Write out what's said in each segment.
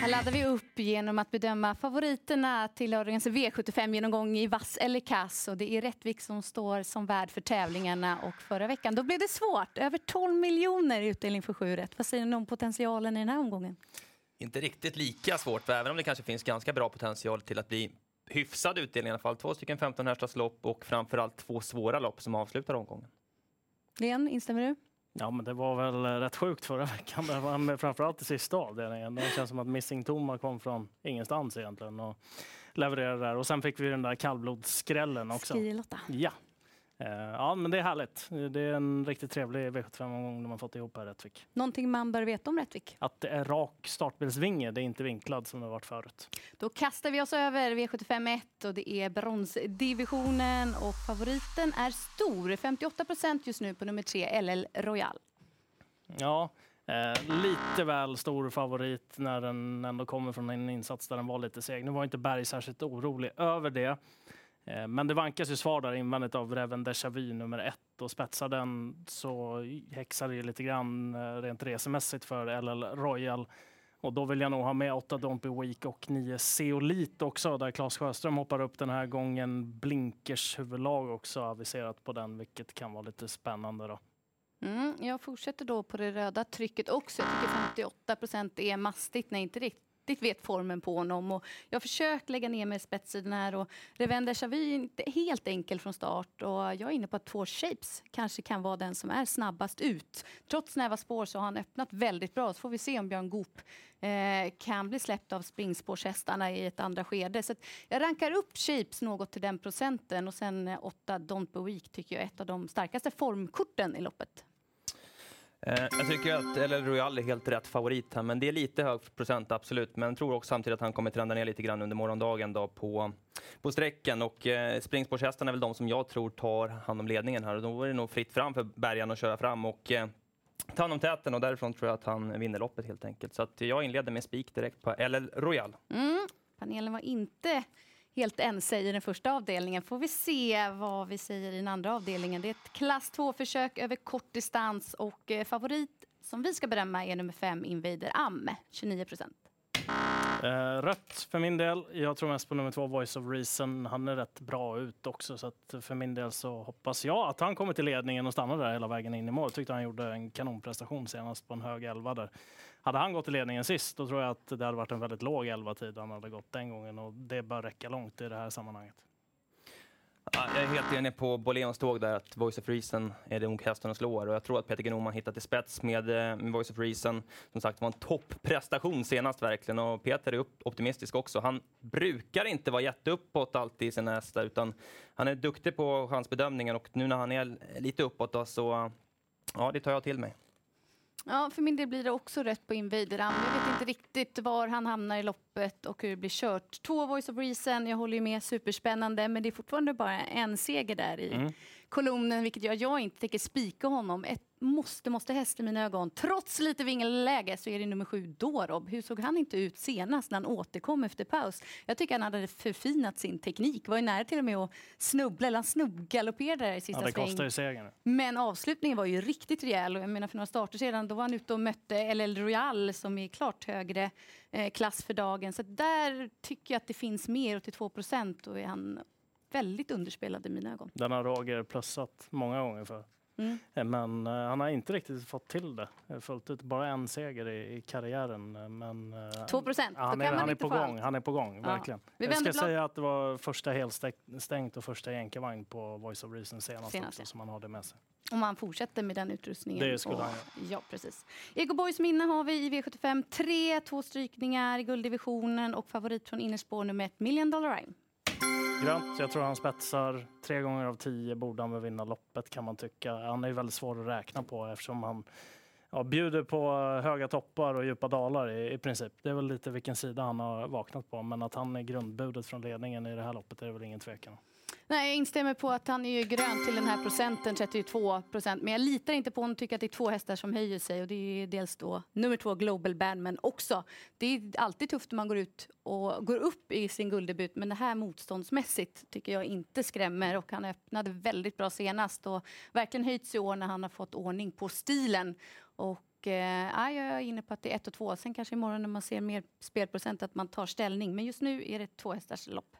Här laddar vi upp genom att bedöma favoriterna till lördagens V75-genomgång i vass eller kass. Och det är Rättvik som står som värd för tävlingarna. Och förra veckan då blev det svårt. Över 12 miljoner i utdelning för sju rätt. Vad säger ni om potentialen i den här omgången? Inte riktigt lika svårt, för även om det kanske finns ganska bra potential till att bli hyfsad utdelning i alla fall. Två stycken 15 hästars lopp och framförallt två svåra lopp som avslutar omgången. Len, instämmer du? Ja, men det var väl rätt sjukt förra veckan, men framförallt i sista avdelningen. Det känns som att Missing Toma kom från ingenstans egentligen och levererade där. Och sen fick vi den där kallblodsskrällen också. Skrilotta. Ja. Eh, ja, men det är härligt. Det är en riktigt trevlig V75-omgång de har fått ihop här Rättvik. Någonting man bör veta om Rättvik? Att det är rak startbilsvinge, det är inte vinklad som det varit förut. Då kastar vi oss över V75 1 och det är bronsdivisionen och favoriten är stor. 58 procent just nu på nummer tre, LL Royal. Ja, eh, lite väl stor favorit när den ändå kommer från en insats där den var lite seg. Nu var inte Berg särskilt orolig över det. Eh, men det vankas ju svar där invändigt av Reven Deja Vu nummer ett och spetsar den så häxar det lite grann eh, rent resemässigt för LL Royal. Och då vill jag nog ha med 8 Don't Be Weak och 9 Seolit också där Claes Sjöström hoppar upp den här gången. Blinkers huvudlag också aviserat på den vilket kan vara lite spännande då. Mm, jag fortsätter då på det röda trycket också. Jag tycker 58 procent är mastigt när inte riktigt riktigt vet formen på honom. Och jag har försökt lägga ner mig i spetsen här och Revender Xavi är inte helt enkel från start och jag är inne på att två Shapes kanske kan vara den som är snabbast ut. Trots snäva spår så har han öppnat väldigt bra så får vi se om Björn Goop eh, kan bli släppt av springspårshästarna i ett andra skede. Så jag rankar upp Shapes något till den procenten och sen eh, åtta Don't Be Weak tycker jag är ett av de starkaste formkorten i loppet. Eh, jag tycker att LL Royal är helt rätt favorit här, men det är lite hög procent, absolut. Men jag tror också samtidigt att han kommer trenda ner lite grann under morgondagen då på, på sträckan. Och eh, springspårshästarna är väl de som jag tror tar hand om ledningen här. Och då är det nog fritt fram för bärgaren att köra fram och eh, ta hand om täten och därifrån tror jag att han vinner loppet helt enkelt. Så att jag inleder med spik direkt på LL Royal. Mm. Panelen var inte helt ense i den första avdelningen. Får vi se vad vi säger i den andra avdelningen. Det är ett klass 2-försök över kort distans och eh, favorit som vi ska berömma är nummer 5 Invader Am, 29 procent. Eh, rött för min del. Jag tror mest på nummer två, Voice of Reason. Han är rätt bra ut också, så att för min del så hoppas jag att han kommer till ledningen och stannar där hela vägen in i mål. Tyckte han gjorde en kanonprestation senast på en hög elva där. Hade han gått i ledningen sist, då tror jag att det hade varit en väldigt låg elva tid han hade gått den gången och det bör räcka långt i det här sammanhanget. Ja, jag är helt enig på Boléns tåg där att Voice of Reason är det nog hästen slår och jag tror att Peter Gnoman hittat till spets med, eh, med Voice of Reason. Som sagt, det var en topprestation senast verkligen och Peter är optimistisk också. Han brukar inte vara jätteuppåt alltid i sina hästar utan han är duktig på chansbedömningen och nu när han är lite uppåt då, så ja, det tar jag till mig. Ja, för min del blir det också rätt på Invader Jag vet inte riktigt var han hamnar i loppet och hur det blir kört. Två Voice of Reason, jag håller ju med, superspännande, men det är fortfarande bara en seger där i mm kolumnen, vilket gör att jag inte tänker spika honom. Ett måste, måste häst i mina ögon. Trots lite vingelläge så är det nummer sju Dorob. Hur såg han inte ut senast när han återkom efter paus? Jag tycker han hade förfinat sin teknik. Var ju nära till och med att snubbla, eller han snubbgalopperade där i sista ja, det sväng. Ju segern. Men avslutningen var ju riktigt rejäl. Jag menar för några starter sedan då var han ute och mötte LL Royal som är klart högre eh, klass för dagen. Så där tycker jag att det finns mer. 82 procent och är han väldigt underspelad i mina ögon. Den har Roger plussat många gånger för. Mm. Eh, men uh, han har inte riktigt fått till det eh, fullt ut. Bara en seger i, i karriären. Men, uh, 2 procent, ja, han, är, han är på gång. Han är på gång, ja. verkligen. Jag ska säga att det var första helstängt och första jänkarvagn på Voice of Reason senast, senast också, som han hade med sig. Om han fortsätter med den utrustningen. Det skulle han Ja, precis. Ego Boys minne har vi i V75 tre, två strykningar i gulddivisionen och favorit från innerspår nummer ett, Million Dollar Rhyme. Grönt. Jag tror han spetsar. Tre gånger av tio borde han väl vinna loppet kan man tycka. Han är ju väldigt svår att räkna på eftersom han ja, bjuder på höga toppar och djupa dalar i, i princip. Det är väl lite vilken sida han har vaknat på. Men att han är grundbudet från ledningen i det här loppet är det väl ingen tvekan om. Nej, jag instämmer på att han är ju grön till den här procenten, 32 procent. Men jag litar inte på honom, tycker att det är två hästar som höjer sig. Och det är dels då nummer två Global Band, men också. Det är alltid tufft när man går ut och går upp i sin gulddebut. Men det här motståndsmässigt tycker jag inte skrämmer. Och han öppnade väldigt bra senast och verkligen höjts i år när han har fått ordning på stilen. Och Och, ja, jag är inne på att det är ett och två. Sen kanske imorgon när man ser mer spelprocent att man tar ställning. Men just nu är det två hästars lopp.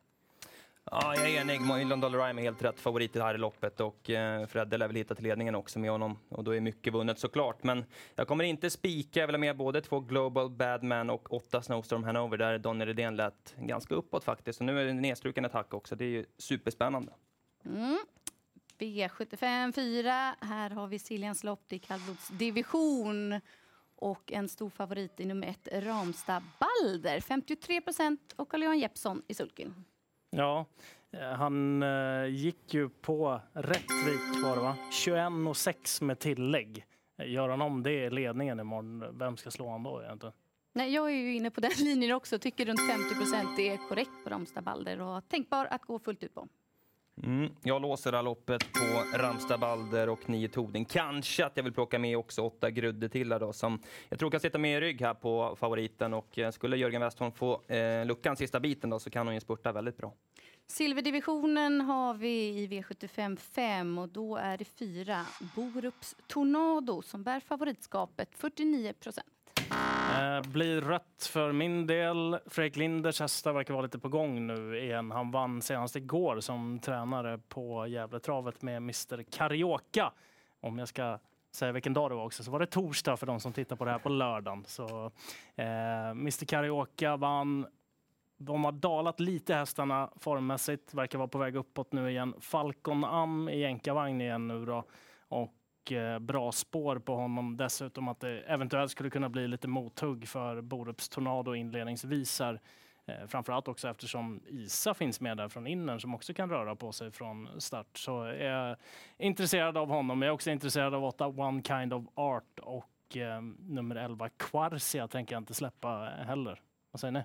Ja, jag är enig. Million Dollar är helt rätt favorit i det här loppet och eh, Fredde lär väl hitta till ledningen också med honom och då är mycket vunnet såklart. Men jag kommer inte spika, jag vill ha med både två Global Badman och åtta Snowstorm Hanover där Donny Redén lät ganska uppåt faktiskt. Och nu är det nedstruken attack också, det är ju superspännande. Mm. V75 4. Här har vi Siljans lopp, det är kallblodsdivision. Och en stor favorit i nummer ett, Ramstad Balder. 53 procent och Carl-Johan Jeppsson i sulken. Ja, eh, han eh, gick ju på Rättvik var det va? 21 och 6 med tillägg. Eh, gör han om det i ledningen imorgon, vem ska slå han då egentligen? Nej, jag är ju inne på den linjen också. Tycker runt 50 procent är korrekt på Ramstad Balder och tänkbar att gå fullt ut på. Mm, jag låser det här loppet på Ramstad Balder och 9 Toding. Kanske att jag vill plocka med också åtta Grudde till då, som jag tror kan sitta med i rygg här på favoriten. Och eh, skulle Jörgen Westholm få eh, luckan sista biten då, så kan hon ju spurta väldigt bra. Silverdivisionen har vi i V75 5 och då är det fyra Borups Tornado som bär favoritskapet 49 procent. Eh, blir rött för min del. Fredrik Linders hästar verkar vara lite på gång nu igen. Han vann senast igår som tränare på Gävletravet med Mr Carioca. Om jag ska säga vilken dag det var också, så var det torsdag för de som tittar på det här på lördagen. Så, eh, Mr Carioca vann. De har dalat lite hästarna formmässigt, verkar vara på väg uppåt nu igen. Falcon Am i jänkarvagn igen nu då. Och Eh, bra spår på honom. Dessutom att det eventuellt skulle kunna bli lite mothugg för Borups Tornado inledningsvis här. Eh, framförallt också eftersom Isa finns med där från innern som också kan röra på sig från start. Så jag är intresserad av honom. Jag är också intresserad av 8 One Kind of Art och eh, nummer 11 Quarcia tänker jag inte släppa heller. Vad säger ni?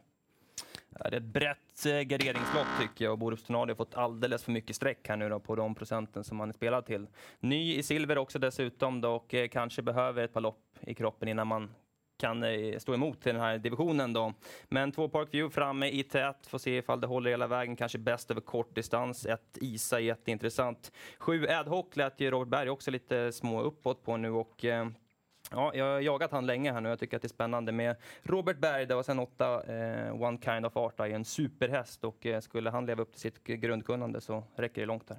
Det är ett brett eh, garderingslopp tycker jag och Borups Tornado har fått alldeles för mycket streck här nu då på de procenten som man är spelad till. Ny i silver också dessutom då och eh, kanske behöver ett par lopp i kroppen innan man kan eh, stå emot i den här divisionen då. Men två Parkview framme i tät, får se ifall det håller hela vägen, kanske bäst över kort distans. Ett Isa jätteintressant. Sju Ad Hoc lät ju Robert Berg också lite små uppåt på nu och Ja, jag har jagat han länge här nu. Jag tycker att det är spännande med Robert Berg och sen åtta eh, One Kind of Art är en superhäst och eh, skulle han leva upp till sitt grundkunnande så räcker det långt där.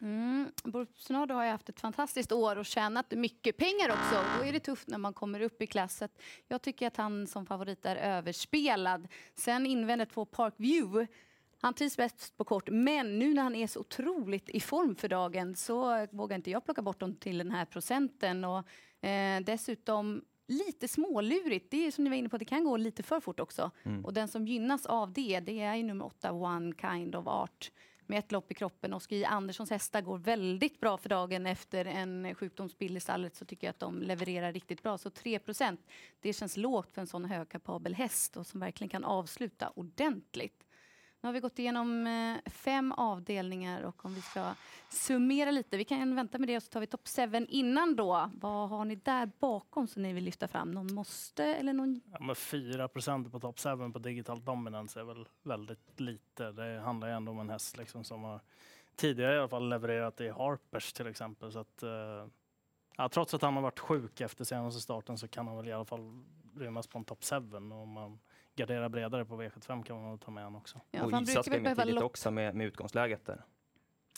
Mm. Bolsonaro har ju haft ett fantastiskt år och tjänat mycket pengar också. Då är det tufft när man kommer upp i klasset. Jag tycker att han som favorit är överspelad. Sen invändet på Parkview han trivs bäst på kort, men nu när han är så otroligt i form för dagen så vågar inte jag plocka bort honom till den här procenten. Och, eh, dessutom lite smålurigt. Det är som ni var inne på, det kan gå lite för fort också. Mm. Och den som gynnas av det, det är ju nummer åtta, One Kind of Art med ett lopp i kroppen. Oskar J Anderssons hästar går väldigt bra för dagen efter en sjukdomsbild i stallet så tycker jag att de levererar riktigt bra. Så 3 det känns lågt för en sån högkapabel häst och som verkligen kan avsluta ordentligt. Nu har vi gått igenom eh, fem avdelningar och om vi ska summera lite, vi kan vänta med det och så tar vi topp 7 innan då. Vad har ni där bakom som ni vill lyfta fram? Någon måste eller någon? Ja, 4 på topp 7 på digital dominance är väl väldigt lite. Det handlar ju ändå om en häst liksom som har tidigare i alla fall levererat i Harpers till exempel. Så att, eh, ja, trots att han har varit sjuk efter senaste starten så kan han väl i alla fall rymmas på en topp 7 om man gardera bredare på V75 kan man ta med han också. Ja, och Isa med tidigt också med, med utgångsläget där.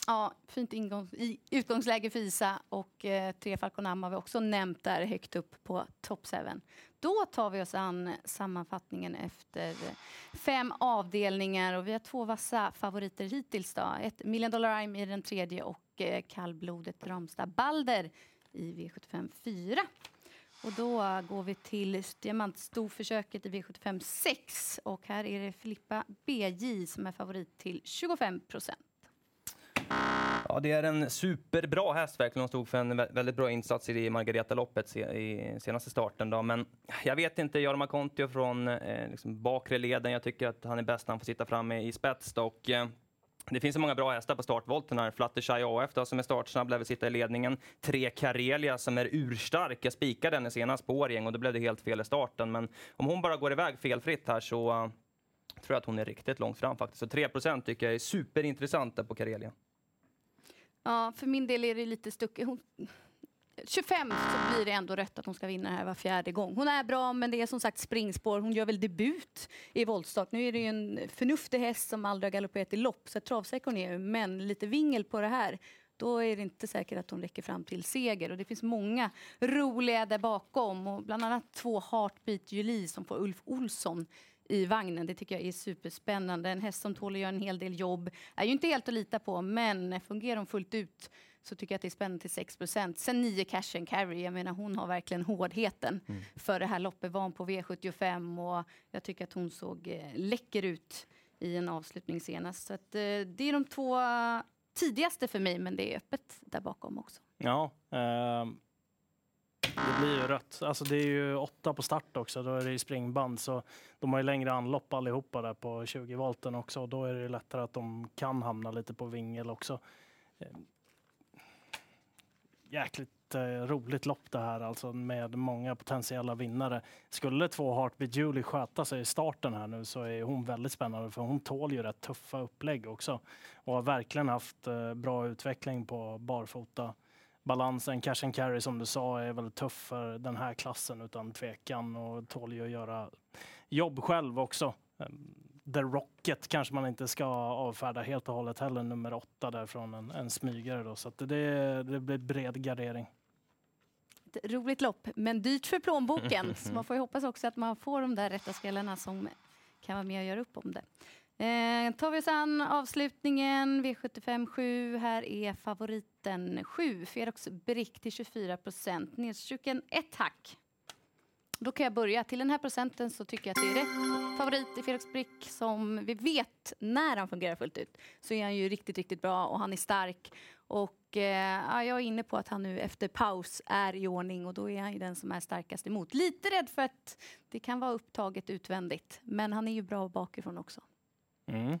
Ja, fint ingång, i, utgångsläge för Isa och eh, tre Falconam har vi också nämnt där högt upp på top 7. Då tar vi oss an sammanfattningen efter fem avdelningar och vi har två vassa favoriter hittills. Då. Ett Million Dollar Rhyme i den tredje och eh, kallblodet Ramstad Balder i V75 4. Och då går vi till diamantstorförsöket i V75 6 och här är det Filippa BJ som är favorit till 25 procent. Ja, det är en superbra häst verkligen. Hon stod för en väldigt bra insats i Margareta-loppet i senaste starten. Då. Men jag vet inte, Jorma Kontio från eh, liksom bakre leden. Jag tycker att han är bäst när han får sitta framme i spets. Då. Och, eh, det finns så många bra hästar på startvolten här. Fluttershy AF då, som är startsnabb, lär väl sitta i ledningen. Tre Karelia som är urstark. Jag spikade henne senast på Årjäng och då blev det helt fel i starten. Men om hon bara går iväg felfritt här så uh, tror jag att hon är riktigt långt fram faktiskt. Så 3% tycker jag är superintressant där på Karelia. Ja, för min del är det lite stucket 25 så blir det ändå rätt att hon ska vinna här var fjärde gång. Hon är bra, men det är som sagt springspår. Hon gör väl debut i voltstart. Nu är det ju en förnuftig häst som aldrig har galopperat i lopp, så travsäker hon är men lite vingel på det här då är det inte säkert att hon räcker fram till seger. Och det finns många roliga där bakom. Och bland annat två Heartbeat Julie som får Ulf Olsson i vagnen. Det tycker jag är superspännande. En häst som tål att göra en hel del jobb. Är ju inte helt att lita på, men fungerar hon fullt ut så tycker jag att det är spännande till 6 Sen 9 cash and carry. Jag menar, hon har verkligen hårdheten mm. för det här loppet. Van på V75 och jag tycker att hon såg eh, läcker ut i en avslutning senast. Så att, eh, det är de två tidigaste för mig, men det är öppet där bakom också. Ja, eh, det blir ju rött. Alltså det är ju åtta på start också, då är det ju springband. Så de har ju längre anlopp allihopa där på 20 volten också. Och då är det lättare att de kan hamna lite på vingel också. Jäkligt eh, roligt lopp det här alltså med många potentiella vinnare. Skulle två Heartbeat Julie sköta sig i starten här nu så är hon väldigt spännande för hon tål ju rätt tuffa upplägg också och har verkligen haft eh, bra utveckling på barfota. Balansen, cash and carry som du sa är väldigt tuff för den här klassen utan tvekan och tål ju att göra jobb själv också. Ehm, The Rocket kanske man inte ska avfärda helt och hållet heller, nummer åtta där från en, en smygare. Då. Så det, det blir bred gardering. Ett roligt lopp, men dyrt för plånboken. så man får ju hoppas också att man får de där rätta spelarna som kan vara med och göra upp om det. Eh, tar vi oss an avslutningen, V75 7. Här är favoriten 7, Ferox Brick till 24 procent. Nedstruken ett hack. Då kan jag börja. Till den här procenten så tycker jag att det är rätt favorit i Felix Brick som vi vet när han fungerar fullt ut så är han ju riktigt, riktigt bra och han är stark. Och eh, jag är inne på att han nu efter paus är i ordning och då är han ju den som är starkast emot. Lite rädd för att det kan vara upptaget utvändigt, men han är ju bra bakifrån också. Mm.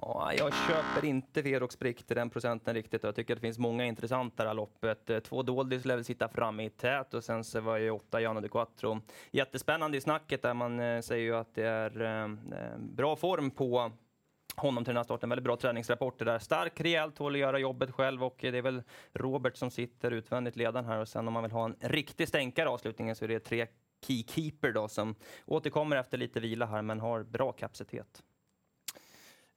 Ja, jag köper inte Ferox Brick till den procenten riktigt. Jag tycker att det finns många intressanta i det här loppet. Eh, två Doldis lär väl sitta framme i tät och sen så var ju åtta Jano de Quattro. Jättespännande i snacket där man eh, säger ju att det är eh, bra form på honom till den här starten. Väldigt bra träningsrapporter där. Stark, rejäl, tål att göra jobbet själv och det är väl Robert som sitter utvändigt ledaren här och sen om man vill ha en riktig stänkare avslutningen så är det tre Keykeeper då som återkommer efter lite vila här men har bra kapacitet.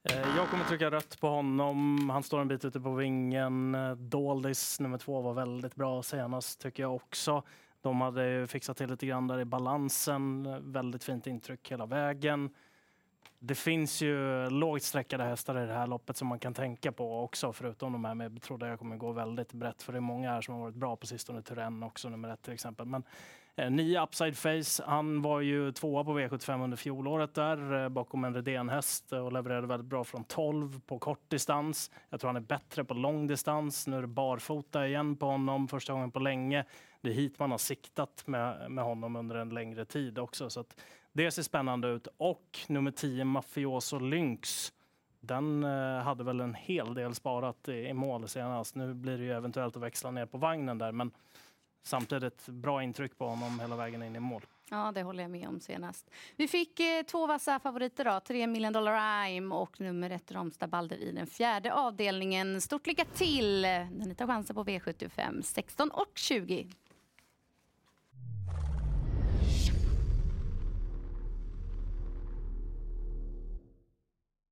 Eh, jag kommer trycka rött på honom. Han står en bit ute på vingen. Eh, Doldis nummer två var väldigt bra senast tycker jag också. De hade fixat till lite grann där i balansen. Eh, väldigt fint intryck hela vägen. Det finns ju lågt sträckade hästar i det här loppet som man kan tänka på också, förutom de här med betrodda... jag kommer gå väldigt brett, för det är många här som har varit bra på sistone. Turen också, nummer ett till exempel. Men Eh, nio Upside Face, han var ju tvåa på V75 under fjolåret där eh, bakom en Redén-häst eh, och levererade väldigt bra från 12 på kort distans. Jag tror han är bättre på lång distans. Nu är det barfota igen på honom, första gången på länge. Det är hit man har siktat med, med honom under en längre tid också. Så det ser spännande ut. Och nummer 10, Mafioso Lynx. Den eh, hade väl en hel del sparat i, mål senast. Nu blir det ju eventuellt att växla ner på vagnen där, men samtidigt bra intryck på honom hela vägen in i mål. Ja, det håller jag med om senast. Vi fick eh, två vassa favoriter då. Tre Million Dollar I'm och nummer ett Romsta Balder i den fjärde avdelningen. Stort lycka till när ni tar chansen på V75 16 och 20.